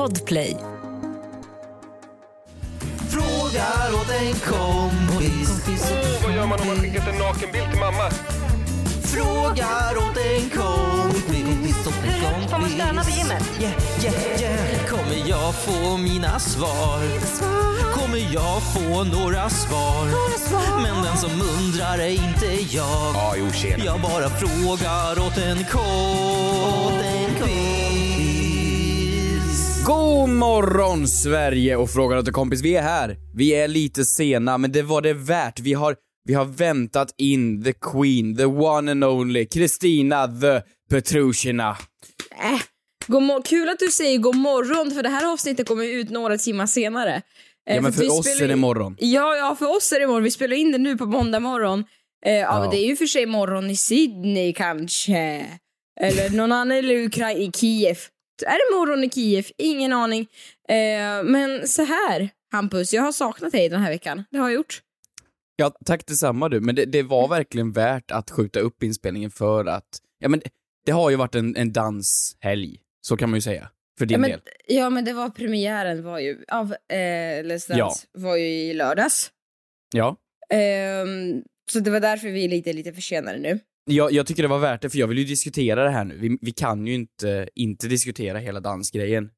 Podplay. Frågar åt en kompis. Åh, vad gör man om man skickat en nakenbild till mamma? Frågar åt en kompis. En kompis. Får man stöna på gymmet? Yeah, yeah, yeah. Kommer jag få mina svar? Kommer jag få några svar? Men den som undrar är inte jag. Jo. Jag bara frågar åt en kompis. God morgon Sverige och frågar åt en kompis. Vi är här. Vi är lite sena, men det var det värt. Vi har, vi har väntat in the queen, the one and only, Kristina the Petrushina. Äh, god mor- kul att du säger god morgon för det här avsnittet kommer ut några timmar senare. Eh, Ja men för vi oss spelar är det morgon. Ja, ja, för oss är det morgon. Vi spelar in det nu på måndag morgon. Eh, ja. Ja. det är ju för sig morgon i Sydney kanske. Eller någon annan, eller Ukra- i Kiev. Är det morgon i Kiev? Ingen aning. Eh, men så här, Hampus, jag har saknat dig den här veckan. Det har jag gjort. Ja, tack detsamma du. Men det, det var verkligen värt att skjuta upp inspelningen för att, ja men det, har ju varit en, en danshelg, så kan man ju säga. För din Ja men, del. ja, men det var premiären var ju, av eh, Let's Dance Ja. var ju i lördags. Ja. Ehm, så det var därför vi är lite, lite försenade nu. Jag, jag tycker det var värt det, för jag vill ju diskutera det här nu. Vi, vi kan ju inte, inte diskutera hela dansgrejen.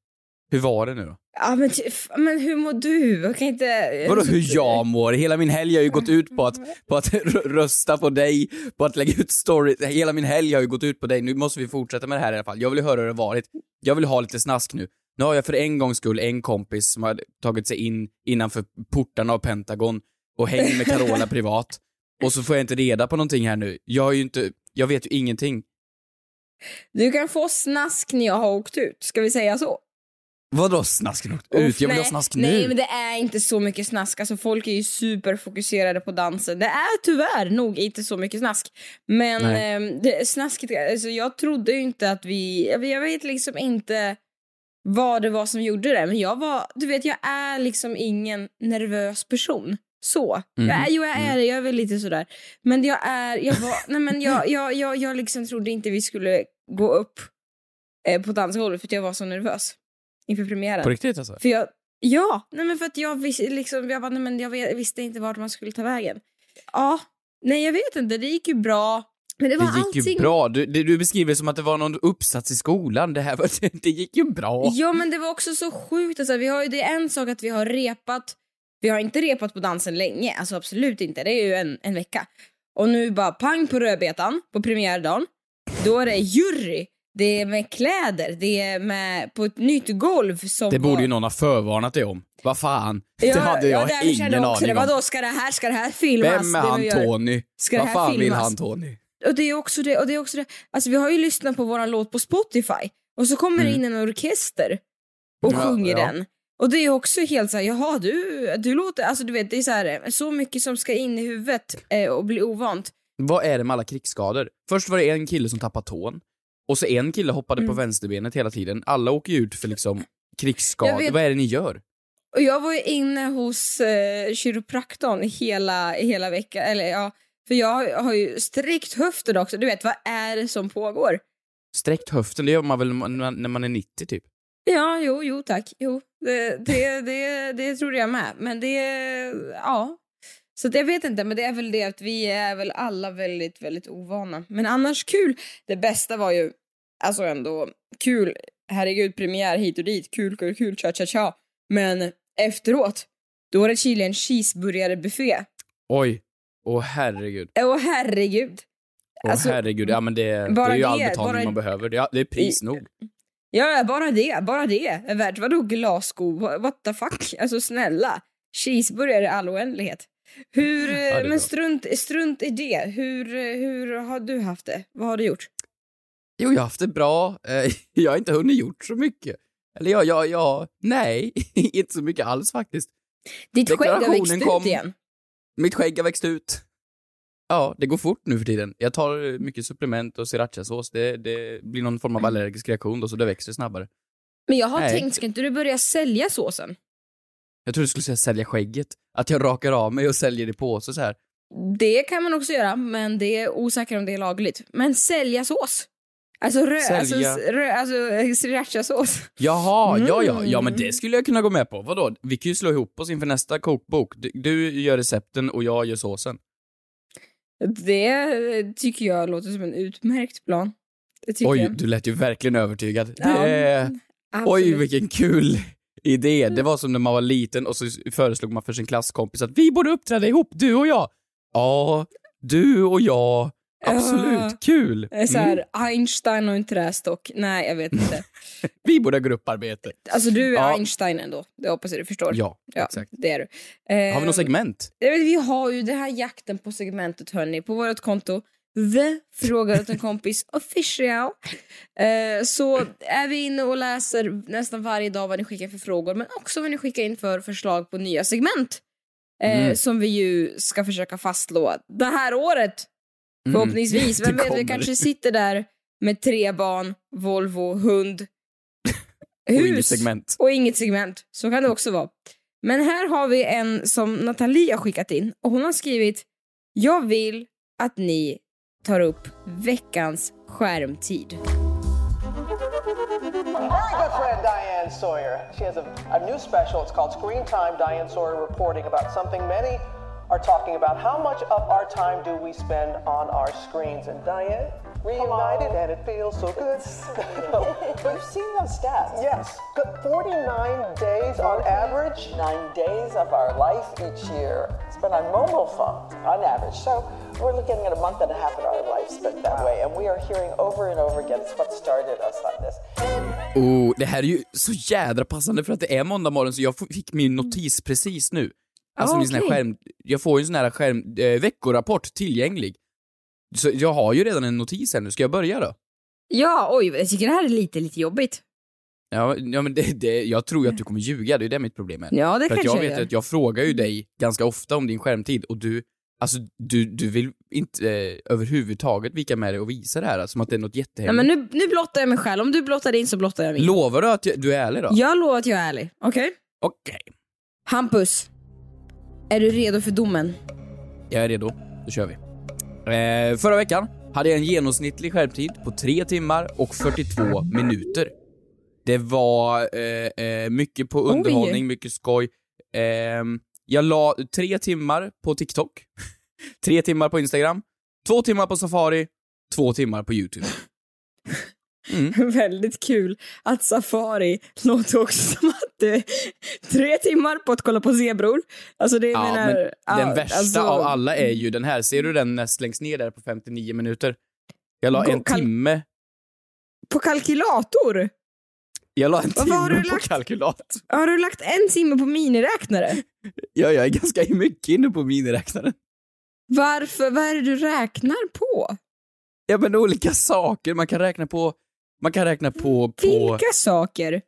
Hur var det nu då? Ja men, men hur mår du? Jag kan inte... Vadå hur jag mår? Hela min helg har ju gått ut på att, på att rö- rösta på dig, på att lägga ut stories. Hela min helg har ju gått ut på dig. Nu måste vi fortsätta med det här i alla fall. Jag vill höra hur det varit. Jag vill ha lite snask nu. Nu har jag för en gångs skull en kompis som har tagit sig in innanför portarna av Pentagon och hänger med Carola privat. Och så får jag inte reda på någonting här nu. Jag har ju inte, jag vet ju ingenting. Du kan få snask när jag har åkt ut, ska vi säga så? Vadå snask ut? Jag vill Uff, ha nej, snask nu. Nej men det är inte så mycket snask, alltså folk är ju superfokuserade på dansen. Det är tyvärr nog inte så mycket snask. Men Nej. eh, det, snaskigt, alltså jag trodde ju inte att vi, jag vet liksom inte vad det var som gjorde det, men jag var, du vet jag är liksom ingen nervös person. Så. Mhm. Jag är, jo, jag är det, jag är väl lite sådär. Men jag är, jag var, nej men jag, jag, jag, jag liksom trodde inte vi skulle gå upp eh, på dansgolvet för att jag var så nervös inför premiären. På riktigt alltså? För jag, ja, nej men för att jag, vis, liksom, jag, bara, nej men jag visste inte vart man skulle ta vägen. Ja, nej jag vet inte, det gick ju bra. Men det var Det gick allting... ju bra. Du, det, du beskriver det som att det var någon uppsats i skolan. Det här var, det gick ju bra. Ja men det var också så sjukt, alltså, vi har det är en sak att vi har repat, vi har inte repat på dansen länge, alltså absolut inte, det är ju en, en vecka. Och nu bara pang på rödbetan på premiärdagen, då är det jury, det är med kläder, det är med på ett nytt golv som Det borde var- ju någon ha förvarnat dig om. Vad fan? Ja, det hade jag ja, ingen också aning om. Vadå, ska det här, ska det här filmas? Vem är han? Tony? Ska Vad fan vill filmas? han Tony? Och det är också det, och det är också det. Alltså vi har ju lyssnat på våran låt på Spotify och så kommer det in en orkester och Mm. Ja, sjunger den. Och det är också helt så här, jaha du, du låter, alltså du vet det är så här, så mycket som ska in i huvudet eh, och bli ovant. Vad är det med alla krigsskador? Först var det en kille som tappade tån. Och så en kille hoppade Mm. på vänsterbenet hela tiden. Alla åker ju ut för liksom krigsskador. Vad är det ni gör? Och jag var ju inne hos eh, kiropraktorn hela, hela veckan, eller ja, för jag har, ju sträckt höften också, du vet vad är det som pågår? Sträckt höften, det gör man väl när man- när man är 90 typ? Ja, jo, jo tack. Jo, det, det, det, det tror jag med. Men det, ja. Så jag vet inte, men det är väl det att vi är väl alla väldigt, väldigt ovana. Men annars kul. Det bästa var ju, alltså ändå kul, herregud, premiär hit och dit, kul, kul, kul, cha, cha, cha. Men efteråt, då var det Chilen cheeseburgare-buffé. Oj. Åh herregud. Åh herregud. Åh Alltså, herregud. Ja men det, det är ju all betalning bara- man behöver. Det, det är pris nog. Ja, bara det, bara det är värt. Vadå glassko? What the fuck? Alltså snälla. Cheeseburgare i all oändlighet. Hur, är men strunt, strunt i det. Hur, hur har du haft det? Vad har du gjort? Jo, jag har haft det bra. Eh, Jag har inte hunnit gjort så mycket. Eller ja, ja, ja, nej, inte så mycket alls faktiskt. Ditt skägg har växt Deklarationen ut kom. igen. Mitt skägg har växt ut. Ja, det går fort nu för tiden. Jag tar mycket supplement och srirachasås. Det, det blir någon form av allergisk reaktion då, så det växer snabbare. Men jag har Nej. tänkt, ska inte du börja sälja såsen? Jag tror du skulle säga sälja skägget. Att jag rakar av mig och säljer det på så, så här. Det kan man också göra, men det är osäkert om det är lagligt. Men sälja sås. Alltså, rö, alltså, rö, alltså eh, srirachasås. Jaha, ja, ja, ja, Mm. men det skulle jag kunna gå med på. Vadå? Vi kan ju slå ihop oss inför nästa kokbok. Du, du gör recepten och jag gör såsen. Det tycker jag låter som en utmärkt plan. Oj, jag. du lät ju verkligen övertygad. Ja, Det, oj, vilken kul idé. Det var som när man var liten och så föreslog man för sin klasskompis att vi borde uppträda ihop, du och jag. Ja, du och jag. Absolut, kul. Så Mm. här, Einstein och en trästock. Nej, jag vet inte. Vi borde ha grupparbete. Alltså du är Ja. Einstein ändå. Det hoppas jag du förstår. Ja, Ja, exakt. det är du. Har vi något Eh, segment? Vi har ju den här jakten på segmentet hörni, på vårt konto. The frågar åt en kompis official. Eh, så är vi inne och läser nästan varje dag vad ni skickar för frågor, men också vad ni skickar in för förslag på nya segment. Eh, Mm. Som vi ju ska försöka fastslå det här året. Förhoppningsvis. Mm. Vem Det vet, vi kanske sitter där med tre barn, Volvo, hund, Och inget hus segment. och inget segment. Så kan det också vara. Men här har vi en som Nathalie har skickat in och hon har skrivit Jag vill att ni tar upp veckans skärmtid. Very good friend Diane Sawyer. She has a, a new special. It's called Screen Time. Diane Sawyer reporting about something many are talking about. How much of our time do we spend on our screens? And Diane, reunited, and it feels so good. We've seen those stats. yes, good 49 days on average. Nine days of our life each year spent on mobile phones on average. So we're looking at a month and a half of our life spent that way. And we are hearing over and over again, it's what started us on this. Oh, det här är ju så jädra passande för att det är måndag morgon så jag f- fick min notis precis nu. Alltså Ah, min sån här skärm, jag får ju en sån här skärm, eh, veckorapport tillgänglig. Så jag har ju redan en notis här nu, ska jag börja då? Ja, oj, jag tycker det här är lite, lite jobbigt. Ja, ja men det, det, jag tror ju att du kommer ljuga, det är det mitt problem är. Ja, det för kanske jag jag vet gör. att jag frågar ju dig ganska ofta om din skärmtid och du, alltså du, du vill inte eh, överhuvudtaget vika med dig och visa det här, som att det är något jättehemligt. men nu, nu blottar jag mig själv. Om du blottar din så blottar jag min. Lovar du att jag- du är ärlig då? Jag lovar att jag är ärlig. Okej? Okej. Hampus, är du redo för domen? Jag är redo, då kör vi. Eh, förra veckan hade jag en genomsnittlig skärmtid på 3 timmar och 42 minuter. Det var eh, eh, mycket på Oj. underhållning, mycket skoj. Ehm, jag la tre timmar på TikTok, tre timmar på Instagram, två timmar på Safari, två timmar på YouTube. Väldigt kul att Safari låter också som att är tre timmar på att kolla på zebror. Alltså det Ja, menar, men ja, den värsta alltså, av alla är ju den här. Ser du den näst längst ner där på 59 minuter? Jag la Gå- en timme, På kalkylator? jag la en timme på lagt- kalkylat. Har du lagt en timme på miniräknare? Ja, jag är ganska mycket inne på miniräknaren. Varför? Vad är det du räknar på? Ja, men olika saker man kan räkna på. Man kan räkna på, på Vilka saker?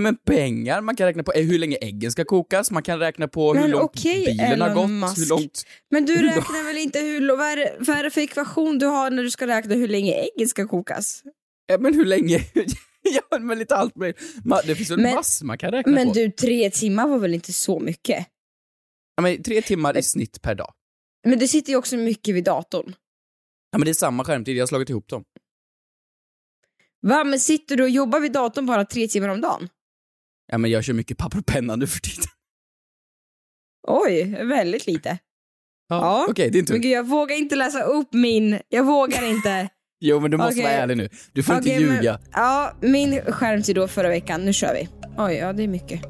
Men pengar, man kan räkna på eh, hur länge äggen ska kokas, man kan räkna på hur Men långt okej, bilen har gått, Musk. hur långt... Men du räknar väl inte hur, vad är, det, vad är det för ekvation du har när du ska räkna hur länge äggen ska kokas? Ja, men hur länge... ja, men lite allt möjligt. Det finns väl Men- massor man kan räkna Men på. du, tre timmar var väl inte så mycket? Ja, men tre timmar i snitt per dag. Men du sitter ju också mycket vid datorn. Ja, men det är samma skärmtid, jag har slagit ihop dem. Va, men sitter du och jobbar vid datorn bara tre timmar om dagen? Ja, men jag kör mycket papper och penna nu för tiden. Oj, väldigt lite. Ja. Okej, din tur. Men gud, jag vågar inte läsa upp min. Jag vågar inte. Jo, men du måste Okej. vara ärlig nu. Du får Okej, inte ljuga. Men, ja, min skärmtid då förra veckan. Nu kör vi. Oj, ja det är mycket.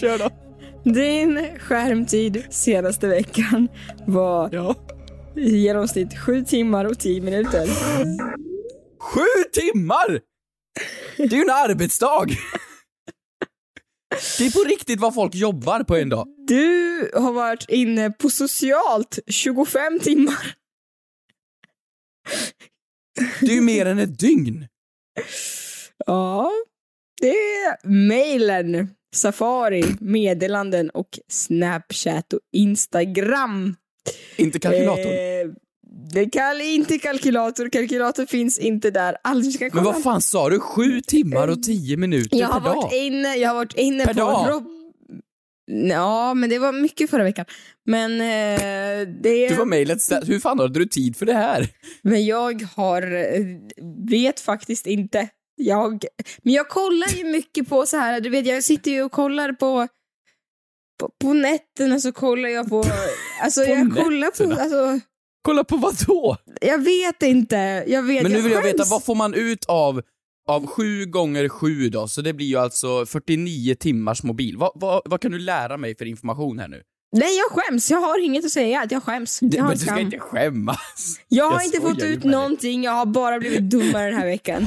Kör då. Din skärmtid senaste veckan var Ja. i genomsnitt 7 timmar och 10 minuter. Sju timmar! Det är ju en arbetsdag! Det är på riktigt vad folk jobbar på en dag. Du har varit inne på socialt 25 timmar. Det är ju mer än ett dygn. Ja, det är mailen, Safari, meddelanden och Snapchat och Instagram. Inte kalkylatorn. Eh, det kan inte kalkylator, kalkylator finns inte där. Alltså, ska Men vad fan sa du? Sju timmar och tio minuter jag har per dag? varit inne, jag har varit inne Per på dag? Rob... Ja, men det var mycket förra veckan. Men eh, det... Du var mejlet stä- Hur fan hade du tid för det här? Men jag har... Vet faktiskt inte. Jag... Men jag kollar ju mycket på så här, du vet jag sitter ju och kollar på... På, på nätterna så kollar jag på... Alltså jag kollar på... Alltså, Kolla på vad då? jag vet inte. Jag vet, Men nu vill jag veta, skäms. vad får man ut av, av sju gånger sju då? Så det blir ju alltså 49 timmars mobil. Vad, vad, vad kan du lära mig för information här nu? Nej, jag skäms. Jag har inget att säga. Jag skäms. Jag har men du ska inte skämmas. Jag har Jag inte fått ut någonting. Jag har bara blivit dummare den här veckan.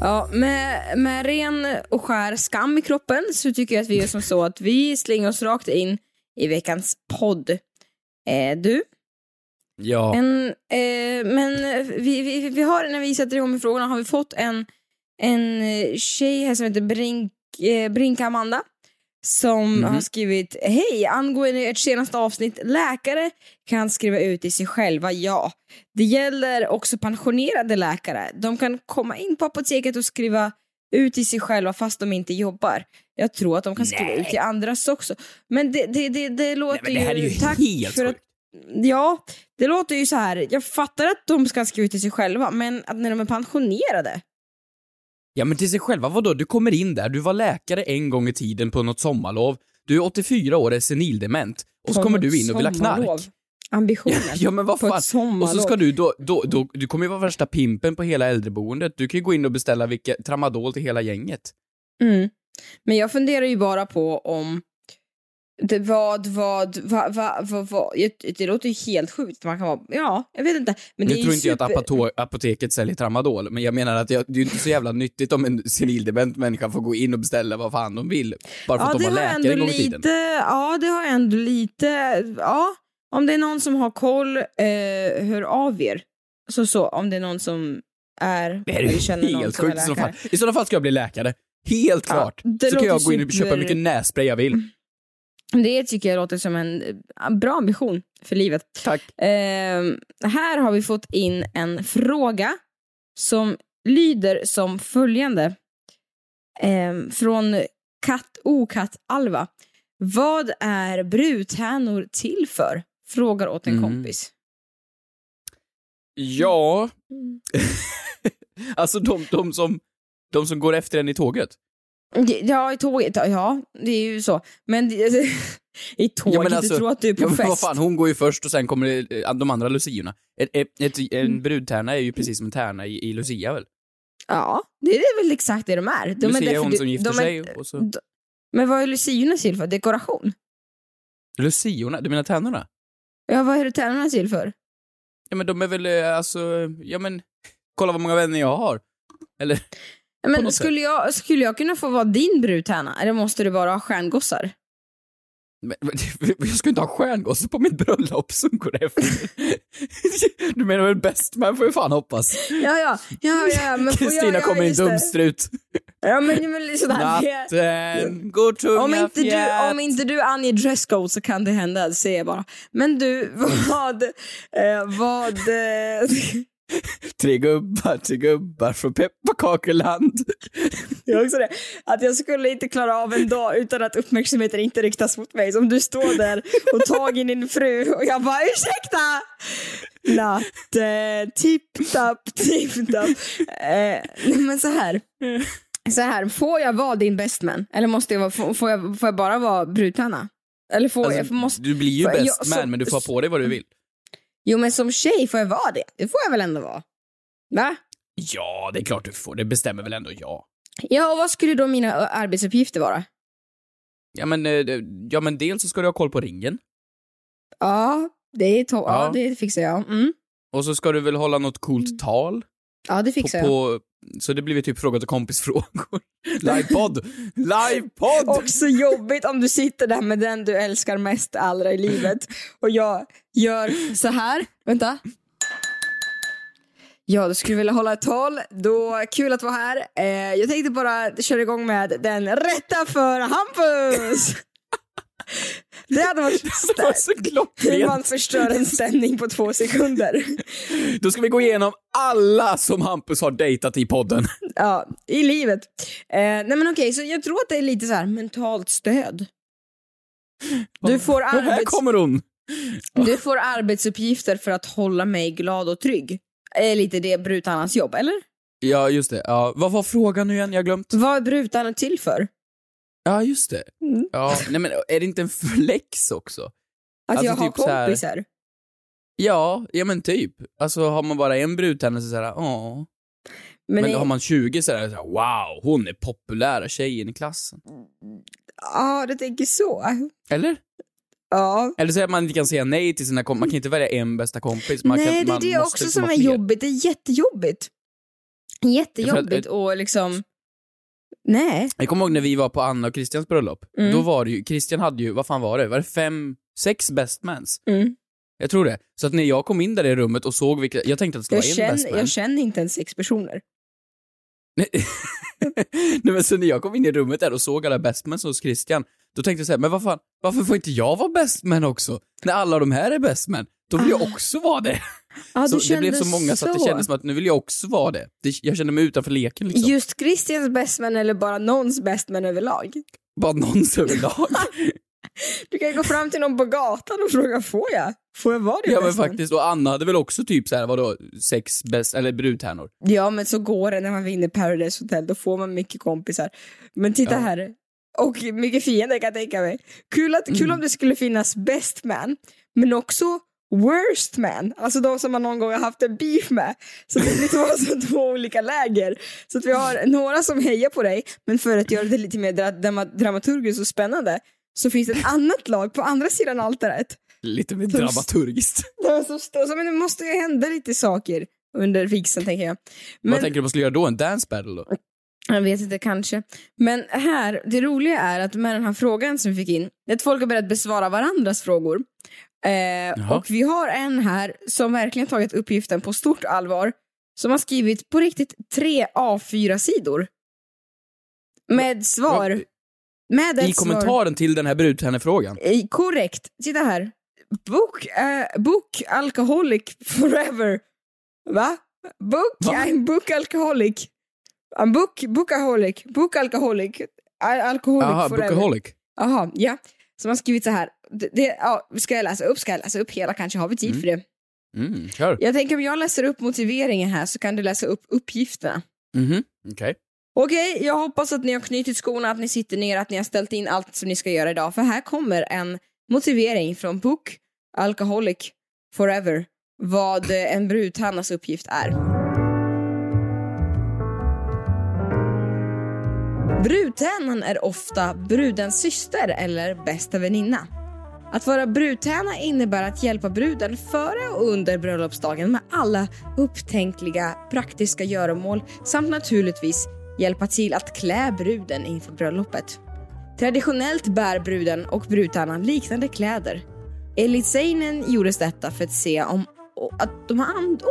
Ja, med, med ren och skär skam i kroppen så tycker jag att vi gör som så att vi slänger oss rakt in i veckans podd. Eh, du, Ja. en, eh, men vi, vi, vi har, när vi sätter igång med frågorna, har vi fått en, en tjej här som heter Brink, eh, Brinka Amanda som Mhm. har skrivit Hej, angående ert senaste avsnitt, läkare kan skriva ut i sig själva, ja. Det gäller också pensionerade läkare. De kan komma in på apoteket och skriva ut i sig själva fast de inte jobbar. Jag tror att de kan skriva ut i andras också. Men det, det, det, det låter Nej, men det här är ju tack helt för att. Ja, det låter ju så här. Jag fattar att de ska skriva ut till sig själva, men att när de är pensionerade. Ja men till sig själva, vadå? Du kommer in där, du var läkare en gång i tiden på något sommarlov, du är 84 år, är senildement, och så kommer du in och vill ha knark. Ambitionen. Ja men vad fan. Och så ska du då, då, då, du kommer ju vara värsta pimpen på hela äldreboendet. Du kan ju gå in och beställa vilka, tramadol till hela gänget. Mm. Men jag funderar ju bara på om det, vad, vad, vad, vad, vad, vad det, låter ju helt sjukt. Man kan vara, ja, jag vet inte. Men Nu det är tror inte jag att super... apoteket säljer tramadol, men jag menar att jag, det är inte så jävla nyttigt om en senildement människa får gå in och beställa vad fan de vill. Bara för Ja, att de var läkare en gång i tiden. ja, det har ändå lite, ja. Om det är någon som har koll, eh, hör av er. Så så, om det är någon som är, Det är eller känner någon helt som är sjukt i sådana läkare. fall. I sådana fall ska jag bli läkare. Helt Ja, klart. så kan jag gå in och köpa super- mycket nässpray jag vill. Det tycker jag låter som en eh, bra ambition för livet. Tack. Eh, här har vi fått in en fråga som lyder som följande. Eh, från Katt Okatt Alva. Vad är bruthänor till för? Frågar åt en Mm. kompis. Ja, alltså de, de, som, de som går efter en i tåget. Ja, i tåget. Ja, det är ju så. Men i tåget, Ja, men alltså- du tror att du är på Ja, fest. vad fan, hon går ju först och sen kommer det, eh, de andra luciorna. Ett, ett, ett, en Mm. brudtärna är ju precis som en tärna i, i lucia väl? Ja, det är väl exakt det de är. De Lucia är därför- hon som gifter de är- sig och så... Men vad är luciorna till för? Dekoration? Luciorna? Du menar tärnorna? Ja, vad är det tärnorna till för? Ja men de är väl eh, alltså, ja men, kolla vad många vänner jag har. Eller, Men skulle jag, skulle jag kunna få vara din brudtärna? Eller måste du bara ha stjärngossar? men, men, jag ska inte ha stjärngosse på mitt bröllop som går efter. Du menar väl bäst man får ju fan hoppas. Ja, ja. ja, ja men Kristina ja, kommer in just det. dumstrut. Ja, men, men sådär. Natten går tunga Om inte, du, om inte du anger dresscode så kan det hända, säger jag bara. Men du, vad... Eh, vad eh, Tre gubbar, tre gubbar från pepparkakeland. jag också det. Att jag skulle inte klara av en dag utan att uppmärksamheten inte riktas mot mig. Som du står där och tagit din fru och jag bara ursäkta! Natt, eh, tipp-tapp, tipp-tapp. Eh, nej, men så här. Så här, får jag vara din bestman? Eller måste jag vara, får, jag, får jag bara vara brudtärna? Eller får Alltså, jag, måste, du blir ju får jag- bäst så- man men du får ha på dig vad du vill. Jo men som tjej får jag vara det. Det får jag väl ändå vara? Va? Ja, det är klart du får. Det bestämmer väl ändå jag. Ja, och vad skulle då mina arbetsuppgifter vara? Ja men, eh, ja men dels så ska du ha koll på ringen. Ja, Det är to- ja. Ja. det fixar jag. Mm. Och så ska du väl hålla något coolt tal? Ja, det På, fixar jag. på, så det blir typ fråga till kompis-frågor. Livepodd! Livepodd! Också jobbigt om du sitter där med den du älskar mest allra i livet och jag gör så här. Vänta. Ja, du skulle vilja hålla ett tal. Då, kul att vara här. Eh, jag tänkte bara köra igång med den rätta för Hampus! Det hade varit Det var så hur man förstör en stämning på två sekunder. Då ska vi gå igenom alla som Hampus har dejtat i podden. Ja, i livet. Eh, nej men okej, så jag tror att det är lite så här mentalt stöd. Du får, Och här arbets, kommer hon! du får arbetsuppgifter för att hålla mig glad och trygg. Är lite det Brutarnas jobb, eller? Ja, just det. Ja, vad var frågan nu igen? Jag har glömt. Vad är Brutarna till för? Ja, just det. Mm. Ja, nej men är det inte en flex också? Att Alltså, jag har typ så här- kompisar? Ja, ja men typ. Alltså har man bara en brudtärna så såhär, åh. Men, Men, har man 20 så är det wow, hon är populära tjejen i klassen. Ja, du tänker så. Eller? Ja. Eller så att man inte kan säga nej till sina kompisar, man kan inte välja en bästa kompis. Man Nej, kan, det är det också som är jobbigt. Det är jättejobbigt. Jättejobbigt och liksom... Nej. Jag kommer ihåg när vi var på Anna och Christians bröllop. Mm. Då var det ju, Christian hade ju, vad fan var det? Var det fem, sex bestmans? Mm. Jag tror det. Så att när jag kom in där i rummet och såg vilka, jag tänkte att det skulle Jag, vara en känner, bestman. jag känner inte ens sex personer. Nej men så när jag kom in i rummet där och såg alla bestmans hos Christian, då tänkte jag så här, men vad fan, varför får inte jag vara bestman också? När alla de här är bestman, då vill jag också vara det. Ah. Så det blev så många så att det kändes som att nu vill jag också vara det. det jag kände mig utanför leken liksom. Just Christians bestman eller bara någons bestman överlag? Bara någons överlag. Du kan gå fram till någon på gatan och fråga, får jag? Får jag vara din ja men faktiskt, och Anna hade väl också typ så här, vadå, sex bäst, eller brudtärnor. Ja, men så går det när man vinner Paradise Hotel. Då får man mycket kompisar. Men titta Ja. här. Och mycket fiender kan jag tänka mig. Kul, att, kul Mm. om det skulle finnas best man, men också worst man. Alltså de som man någon gång har haft en beef med. Så det blir två, så två olika läger. Så att vi har några som hejar på dig, men för att göra det lite mer dra- drama, dramaturgiskt och spännande så finns det ett annat lag på andra sidan altaret. Lite mer dramaturgiskt. De som står så, men det måste ju hända lite saker under vigseln tänker jag. Men, Vad tänker du man skulle göra då? En dance battle då? Jag vet inte, kanske. Men här, det roliga är att med den här frågan som vi fick in, är att folk har börjat besvara varandras frågor. Eh, och vi har en här som verkligen tagit uppgiften på stort allvar, som har skrivit på riktigt tre A4-sidor. Med svar. Med ett I kommentaren till den här brudtärnefrågan. Svar. Eh, Korrekt. Titta här. Book, eh, book alcoholic forever. Va? Book, Va? I'm book alcoholic. I'm book, bookaholic, book alcoholic. Al- Alcoholic Jaha, forever. bookaholic. Jaha, ja. Som har skrivit så här. Det, det, ja, ska jag läsa upp? Ska jag läsa upp hela? Kanske har vi tid för det. Mm, kör. Jag tänker om jag läser upp motiveringen här så kan du läsa upp uppgifterna. Mhm, okej. Okej, jag hoppas att ni har knutit skorna, att ni sitter ner, att ni har ställt in allt som ni ska göra idag. För här kommer en motivering från Book Alcoholic Forever vad en brudtannas uppgift är. Brudtärnan är ofta brudens syster eller bästa väninna. Att vara brudtärna innebär att hjälpa bruden före och under bröllopsdagen med alla upptänkliga praktiska göromål samt naturligtvis hjälpa till att klä bruden inför bröllopet. Traditionellt bär bruden och brudtärnan liknande kläder. Enligt Seinen gjordes detta för att se om att de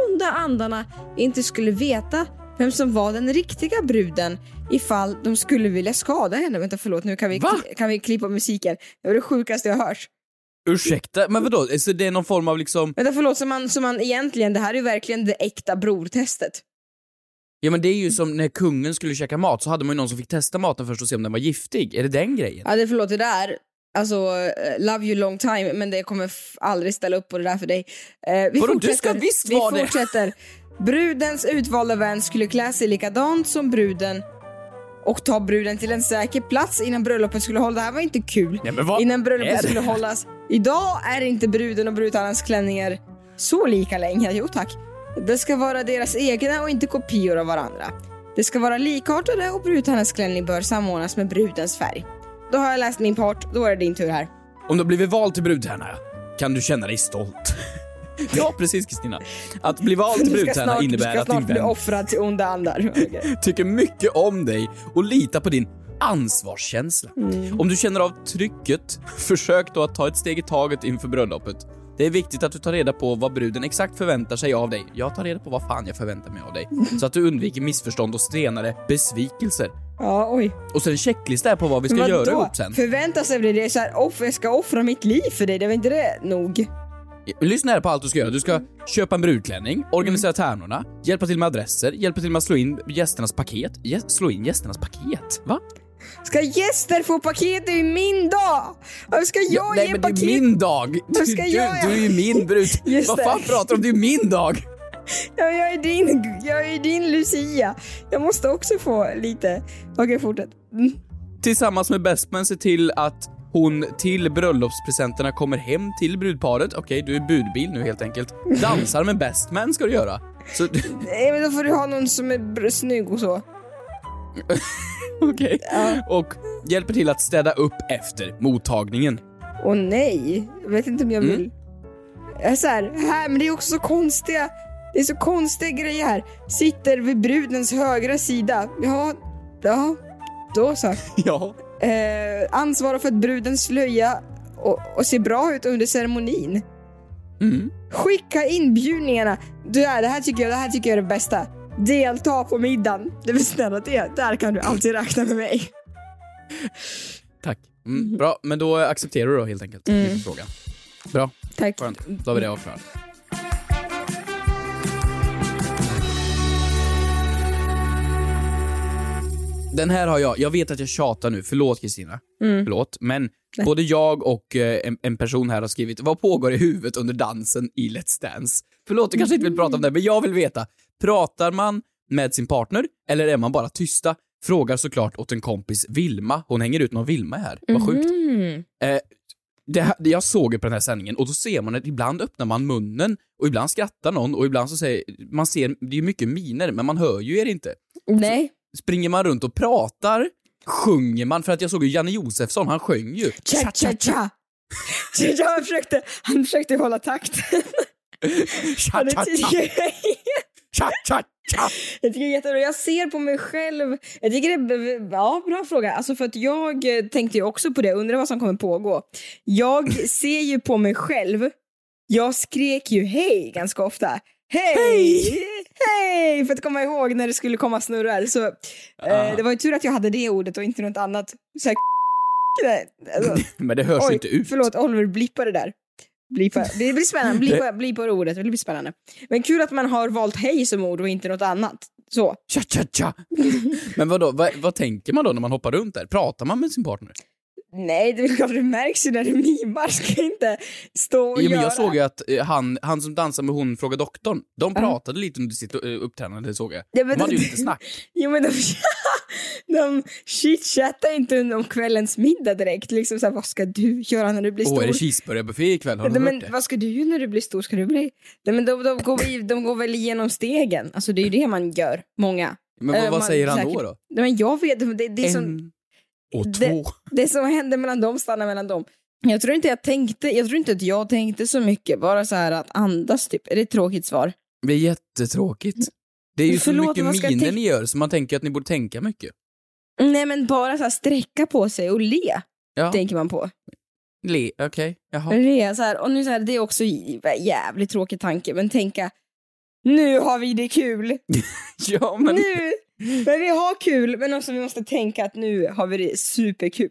onda andarna inte skulle veta vem som var den riktiga bruden ifall de skulle vilja skada henne. Vänta förlåt, nu kan vi, Va? kan vi klippa musiken. Det var det sjukaste jag hört. Ursäkta, men vadå? Så det är någon form av liksom... Vänta förlåt, så man, så man egentligen, det här är ju verkligen det äkta brortestet. Ja men det är ju som när kungen skulle käka mat så hade man ju någon som fick testa maten först och se om den var giftig. Är det den grejen? Ja, det förlåt, det där, alltså eh, love you long time, men det kommer aldrig ställa upp på det där för dig. Eh, vi Vadå, du ska fortsätter. visst vi vara det. fortsätter. Brudens utvalda vän skulle klä sig likadant som bruden och ta bruden till en säker plats innan bröllopet skulle hållas. Det här var inte kul. Ja, innan bröllopet skulle hållas. Idag är inte bruden och brudtärnans klänningar så lika längre. Jo tack. Det ska vara deras egna och inte kopior av varandra. Det ska vara likartade och brudtärnans klänning bör samordnas med brudens färg. Då har jag läst min part, då är det din tur här. Om du har blivit vald till brudtärna, kan du känna dig stolt. ja, precis Kristina. Att bli vald till Du ska brudtärna du innebär ska att din snart bli vän offrad till onda andar. Okej. tycker mycket om dig och litar på din ansvarskänsla. Mm. Om du känner av trycket, försök då att ta ett steg i taget inför bröllopet. Det är viktigt att du tar reda på vad bruden exakt förväntar sig av dig. Jag tar reda på vad fan jag förväntar mig av dig. Så att du undviker missförstånd och senare besvikelser. Ja, oj. Och så en checklista på vad vi ska Men göra ihop sen. Förvänta sig bli det så här, off, jag ska offra mitt liv för dig, det är väl inte det nog? Lyssna här på allt du ska göra. Du ska köpa en brudklänning, organisera tärnorna, hjälpa till med adresser, hjälpa till med att slå in gästernas paket. Gä- slå in gästernas paket? Va? Ska gäster få paket? Det är ju min dag! Varför ska jag nej ge men det paket? är min dag! Vad Du, ska du, jag du är ju min brud. Just Vad det. fan pratar du om? Det är ju min dag! Ja, jag, är din, jag är din Lucia. Jag måste också få lite... Okej, fortsätt. Mm. Tillsammans med bestman se till att hon till bröllopspresenterna kommer hem till brudparet. Okej, du är budbil nu helt enkelt. Dansar med bestman ska du göra. Så, Nej, men då får du ha någon som är snygg och så. okej. Och hjälper till att städa upp efter mottagningen. Åh nej, jag vet inte om jag Mm. vill. Jag är så här, här, men det är också så konstiga, det är så konstiga grejer här. Sitter vid brudens högra sida. Ja, ja, då så. Ja. Eh, ansvarar för att brudens slöja och, och ser bra ut under ceremonin. Mm. Skicka inbjudningarna. Du, är, det, här tycker jag, det här tycker jag är det bästa. Delta på middagen. Det vill snälla, det, där kan du alltid räkna med mig. Tack. Mm, bra, men då accepterar du då helt enkelt Mm. min fråga. Bra, Tack. skönt. Då har vi det avklarat. Den här har jag, jag vet att jag tjatar nu, förlåt Kristina. Mm. Förlåt, men både jag och eh, en, en person här har skrivit vad pågår i huvudet under dansen i Let's Dance? Förlåt, du kanske inte vill prata om det, men jag vill veta. Pratar man med sin partner eller är man bara tysta? Frågar såklart åt en kompis Vilma. Hon hänger ut någon Vilma här. Vad sjukt. Mm. Eh, det, här- jag såg ju på den här sändningen och då ser man att ibland öppnar man munnen och ibland skrattar någon och ibland så säger man ser, det är mycket miner men man hör ju er inte. Nej. Springer man runt och pratar? Sjunger man? För att jag såg ju Janne Josefsson, han sjöng ju. Cha cha cha. Han, försökte, han försökte hålla takt. Cha, cha, cha. Cha, cha, cha. jag tycker det är jättebra. Jag ser på mig själv. Jag tycker det är ja, bra fråga. Alltså för att jag eh, tänkte ju också på det, undrar vad som kommer pågå. Jag ser ju på mig själv. Jag skrek ju hej ganska ofta. Hej! Hej! För att komma ihåg när det skulle komma snurrar. Så, eh, det var ju tur att jag hade det ordet och inte något annat. Så här, alltså, Men det hörs Oj, inte ut. förlåt Oliver, blippa det där. Blippa. Det blir spännande, blippa, blippa ordet, det blir spännande. Men kul att man har valt hej som ord och inte något annat. Så. Cha, cha, cha. Men vadå, vad, vad tänker man då när man hoppar runt där? Pratar man med sin partner? Nej, det är klart det märks ju när du mimar, ska inte stå och Ja, men göra. jag såg ju att eh, han, han som dansar med hon Fråga Doktorn, de pratade lite under sitt eh, uppträdande såg jag. Ja, men de hade ju lite snack. Jo men de, de chitchattar inte om kvällens middag direkt. Liksom såhär, vad ska du göra när du blir Åh, stor? är det cheeseburgarbuffé ikväll? Har hört men vad ska du när du blir stor? Ska du bli... Nej, men de, de, går, de går väl igenom stegen. Alltså det är ju det man gör, många. Men vad, Eh, vad man- säger han säkert- då? då? Nej, men jag vet, det, det är som... Och det- två. Det som händer mellan dem stannar mellan dem. Jag tror inte jag tänkte, jag tror inte att jag tänkte så mycket, bara så här att andas typ. Är det ett tråkigt svar? Det är jättetråkigt. Det är ju så Förlåt, mycket ska jag miner ni gör så man tänker att ni borde tänka mycket. Nej men bara så här sträcka på sig och le, Ja, tänker man på. le, okej, jaha. Le så här, och nu så här, det är också jävligt tråkig tanke, men tänka nu har vi det kul. Ja, men Nu, men vi har kul, men också vi måste tänka att nu har vi det superkul.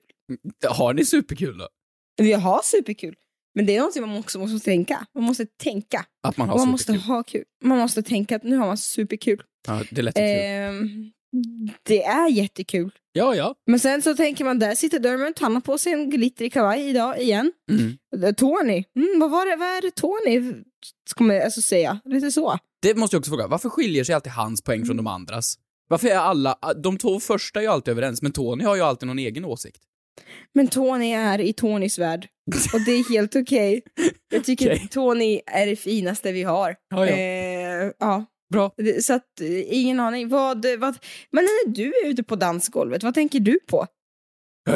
har ni superkul då? Vi har superkul. Men det är någonting man också måste tänka. Man måste tänka. Att man har man superkul? måste ha kul. Man måste tänka att nu har man superkul. Ja, det lät ju kul. Ehm, det är jättekul. Ja, ja. Men sen så tänker man, där sitter Dermot, han har på sig en glittrig kavaj idag igen. Mm. Tony, mm, vad var det, vad är det Tony kommer alltså säga? Lite så. Det måste jag också fråga, varför skiljer sig alltid hans poäng från de andras? Varför är alla, de två första är ju alltid överens, men Tony har ju alltid någon egen åsikt. Men Tony är i Tonys värld. Och det är helt okej. Jag tycker att Tony är det finaste vi har. Ja. Eh, ja. Bra. Så att, eh, ingen aning. Vad, vad, men när du är ute på dansgolvet, vad tänker du på?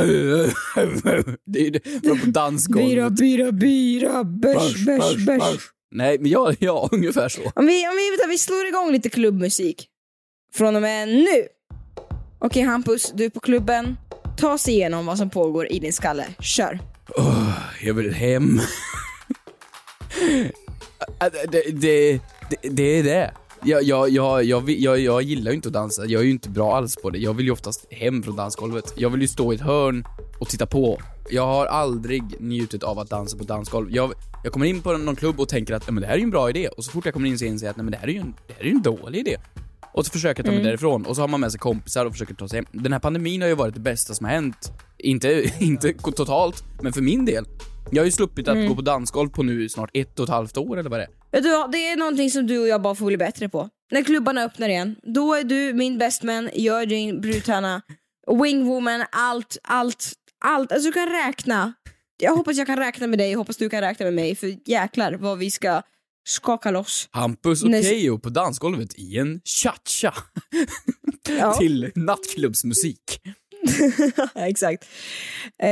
det är det, på dansgolvet. Byra, byra, byra, bärs, bärs, bärs. Nej, men ja, ja, ungefär så. Om vi, om vi, vänta, vi slår igång lite klubbmusik. Från och med nu. Okej Hampus, du är på klubben. Ta oss igenom vad som pågår i din skalle. Kör. Jag vill hem. Äh, det, det, det, det är det. Jag, jag, jag, jag, jag, jag gillar ju inte att dansa, jag är ju inte bra alls på det. Jag vill ju oftast hem från dansgolvet. Jag vill ju stå i ett hörn och titta på. Jag har aldrig njutit av att dansa på dansgolv. Jag, jag kommer in på någon klubb och tänker att men det här är ju en bra idé. Och så fort jag kommer in så inser jag att nej, men det, här är ju en, det här är ju en dålig idé. Och så försöker ta mig därifrån och så har man med sig kompisar och försöker ta sig hem. Den här pandemin har ju varit det bästa som har hänt. Inte, inte totalt, men för min del. Jag har ju sluppit att gå på dansgolv på nu snart ett och ett halvt år eller vad det är. Vet du vad, det är någonting som du och jag bara får bli bättre på. När klubbarna öppnar igen, då är du min bestman, jag är din brudtärna, wingwoman, allt, allt, allt. Alltså du kan räkna. Jag hoppas jag kan räkna med dig, jag hoppas du kan räkna med mig, för jäklar vad vi ska skaka loss. Hampus och Keyyo på dansgolvet i en cha-cha. Ja. Till nattklubbsmusik. Exakt. Eh,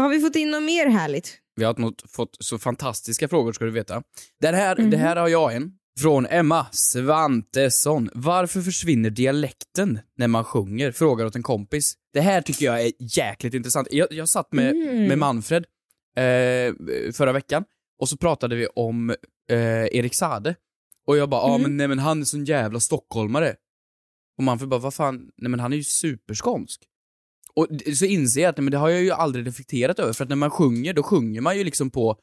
har vi fått in något mer härligt? Vi har fått så fantastiska frågor ska du veta. Den här, Mhm. Det här har jag en. Från Emma Svantesson. Varför försvinner dialekten när man sjunger? Frågar åt en kompis. Det här tycker jag är jäkligt intressant. Jag, jag satt med, Mm. med Manfred eh, förra veckan och så pratade vi om eh, Erik Sade. Och jag bara, Mm. men nej men han är sån jävla stockholmare. Och Manfred bara, vad fan, nej men han är ju superskånsk. Och så inser jag att nej, men det har jag ju aldrig reflekterat över, för att när man sjunger, då sjunger man ju liksom på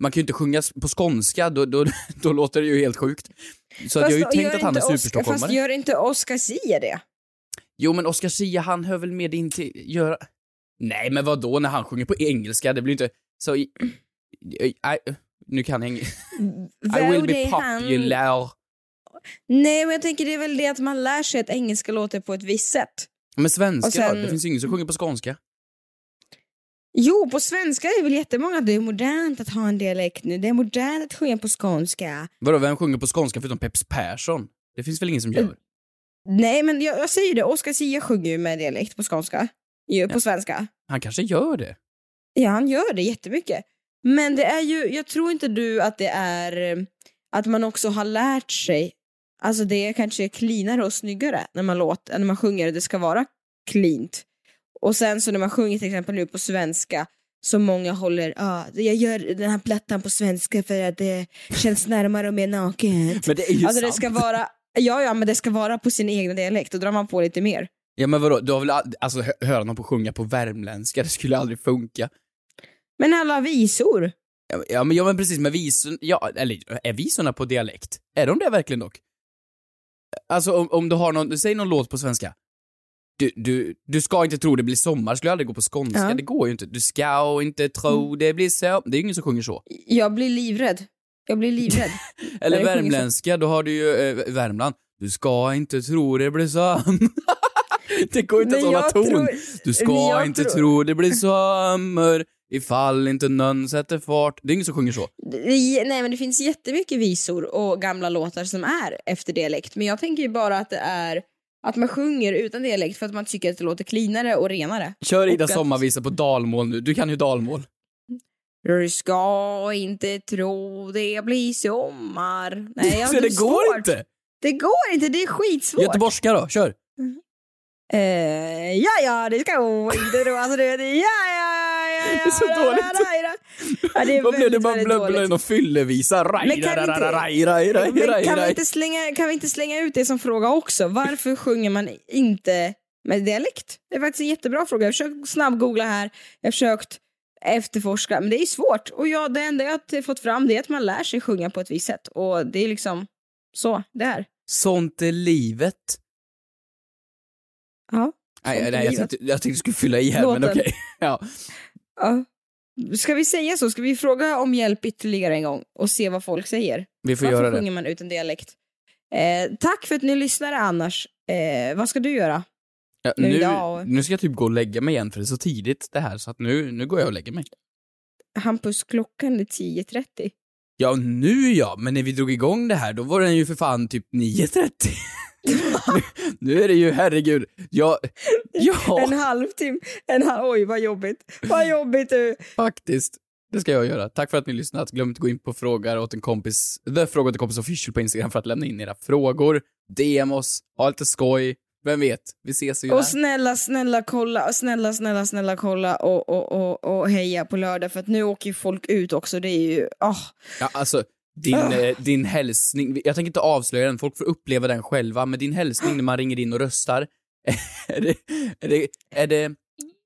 man kan ju inte sjunga på skånska, då, då, då låter det ju helt sjukt. Så att jag har ju Fast tänkt att han är superstockholmare. Fast gör inte Oscar Sia det? Jo men Oscar Sia, han hör väl med in till göra... Nej men vad då när han sjunger på engelska, det blir inte så... I, nu kan jag inget. I will be popular. Nej, men jag tänker det är väl det att man lär sig att engelska låter på ett visst sätt. Men svenska sen- då? Det finns ju ingen som sjunger på skånska. Jo, på svenska är det väl jättemånga det är modernt att ha en dialekt nu. Det är modernt att sjunga på skånska. Vadå, vem sjunger på skånska förutom Peps Persson? Det finns väl ingen som gör? Nej, men jag, jag säger det, Oscar Sia sjunger ju med dialekt på skånska. Ju, på svenska. Han kanske gör det. Ja, han gör det jättemycket. Men det är ju, jag tror inte du att det är att man också har lärt sig, alltså det är kanske cleanare och snyggare när man låter, när man sjunger, det ska vara cleant. Och sen så när man sjunger till exempel nu på svenska, så många håller, ah, jag gör den här plattan på svenska för att det känns närmare och mer naket. Men det är ju alltså det sant. ska vara, ja ja men det ska vara på sin egna dialekt, då drar man på lite mer. Ja men vadå, du har väl ald- alltså hö- höra någon på sjunga på värmländska, det skulle aldrig funka. Men alla visor, Ja, Ja men, ja, men precis, med visorna, ja, eller är visorna på dialekt? Är de det verkligen dock? Alltså om, om du har någon, säg någon låt på svenska. Du, du, du ska inte tro det blir sommar, skulle aldrig gå på skånska, Ja. det går ju inte. Du ska inte tro det blir så, det är ju ingen som sjunger så. jag blir livrädd. Jag blir livrädd. Eller värmländska, då har du ju eh, Värmland. Du ska inte tro det blir så. det går inte att Men hålla jag ton. tror- Du ska inte tro det blir sommar ifall inte någon sätter fart. Det är ingen som sjunger så. Nej men det finns jättemycket visor och gamla låtar som är efter dialekt. Men jag tänker ju bara att det är att man sjunger utan dialekt för att man tycker att det låter cleanare och renare. Kör Ida att- sommarvisa på dalmål nu. Du kan ju dalmål. Du ska inte tro det blir sommar. Nej, jag Så det går svårt. inte! Det går inte, det är skitsvårt. Göteborgska då, kör! Eh, ja, ja, det ska inte tro. Alltså, det, ja, ja, Det är så dåligt. ja, det är Vad blev det? väldigt blubblade dåligt. någon fyllevisa. Men kan vi inte- Men kan vi, slänga, kan vi inte slänga ut det som fråga också? Varför sjunger man inte med dialekt? Det är faktiskt en jättebra fråga. Jag har försökt snabbgoogla här, jag har försökt efterforska, men det är svårt. Och ja, det enda jag har fått fram det är att man lär sig sjunga på ett visst sätt. Och det är liksom så, det är. Sånt är livet. Ja. Nej, nej jag, tänkte, jag tänkte du skulle fylla i här, men Låten. okej. Ja. Ja. Ska vi säga så? Ska vi fråga om hjälp ytterligare en gång och se vad folk säger? Vi får Varför göra det. sjunger man utan dialekt? Eh, tack för att ni lyssnade annars. Eh, vad ska du göra? Ja, Nu nu, idag. nu ska jag typ gå och lägga mig igen för det är så tidigt det här så att nu, nu går jag och lägger mig. Hampus, klockan är 10.30. Ja, nu ja, men när vi drog igång det här då var den ju för fan typ 9.30. nu, nu är det ju, herregud, jag, ja, En halvtimme, en halv, oj vad jobbigt. Vad jobbigt du. faktiskt. Det ska jag göra. Tack för att ni lyssnat. Glöm inte att gå in på frågar åt en kompis, The Fråga åt en kompis official på Instagram för att lämna in era frågor. DM oss, ha lite skoj. Vem vet, vi ses ju Och där. snälla, snälla kolla, snälla, snälla, snälla kolla och, och, och, och heja på lördag för att nu åker ju folk ut också. Det är ju, ah. Ja, alltså, din, Ah. eh, din hälsning, jag tänker inte avslöja den, folk får uppleva den själva, men din hälsning när man ringer in och röstar, är det, är det, är det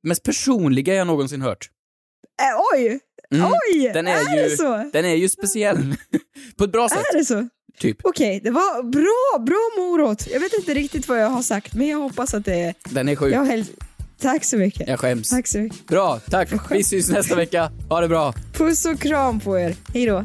mest personliga jag någonsin hört. Äh, oj! Mm. Oj! Den är, är ju, det så? Den är ju speciell. På ett bra sätt, Är det så? Typ. Okej, det var bra, bra morot. Jag vet inte riktigt vad jag har sagt, men jag hoppas att det är... Den är sjuk. Jag häl... Tack så mycket. Jag skäms. Tack så mycket. Bra, tack. Vi syns nästa vecka. Ha det bra. Puss och kram på er. Hej då.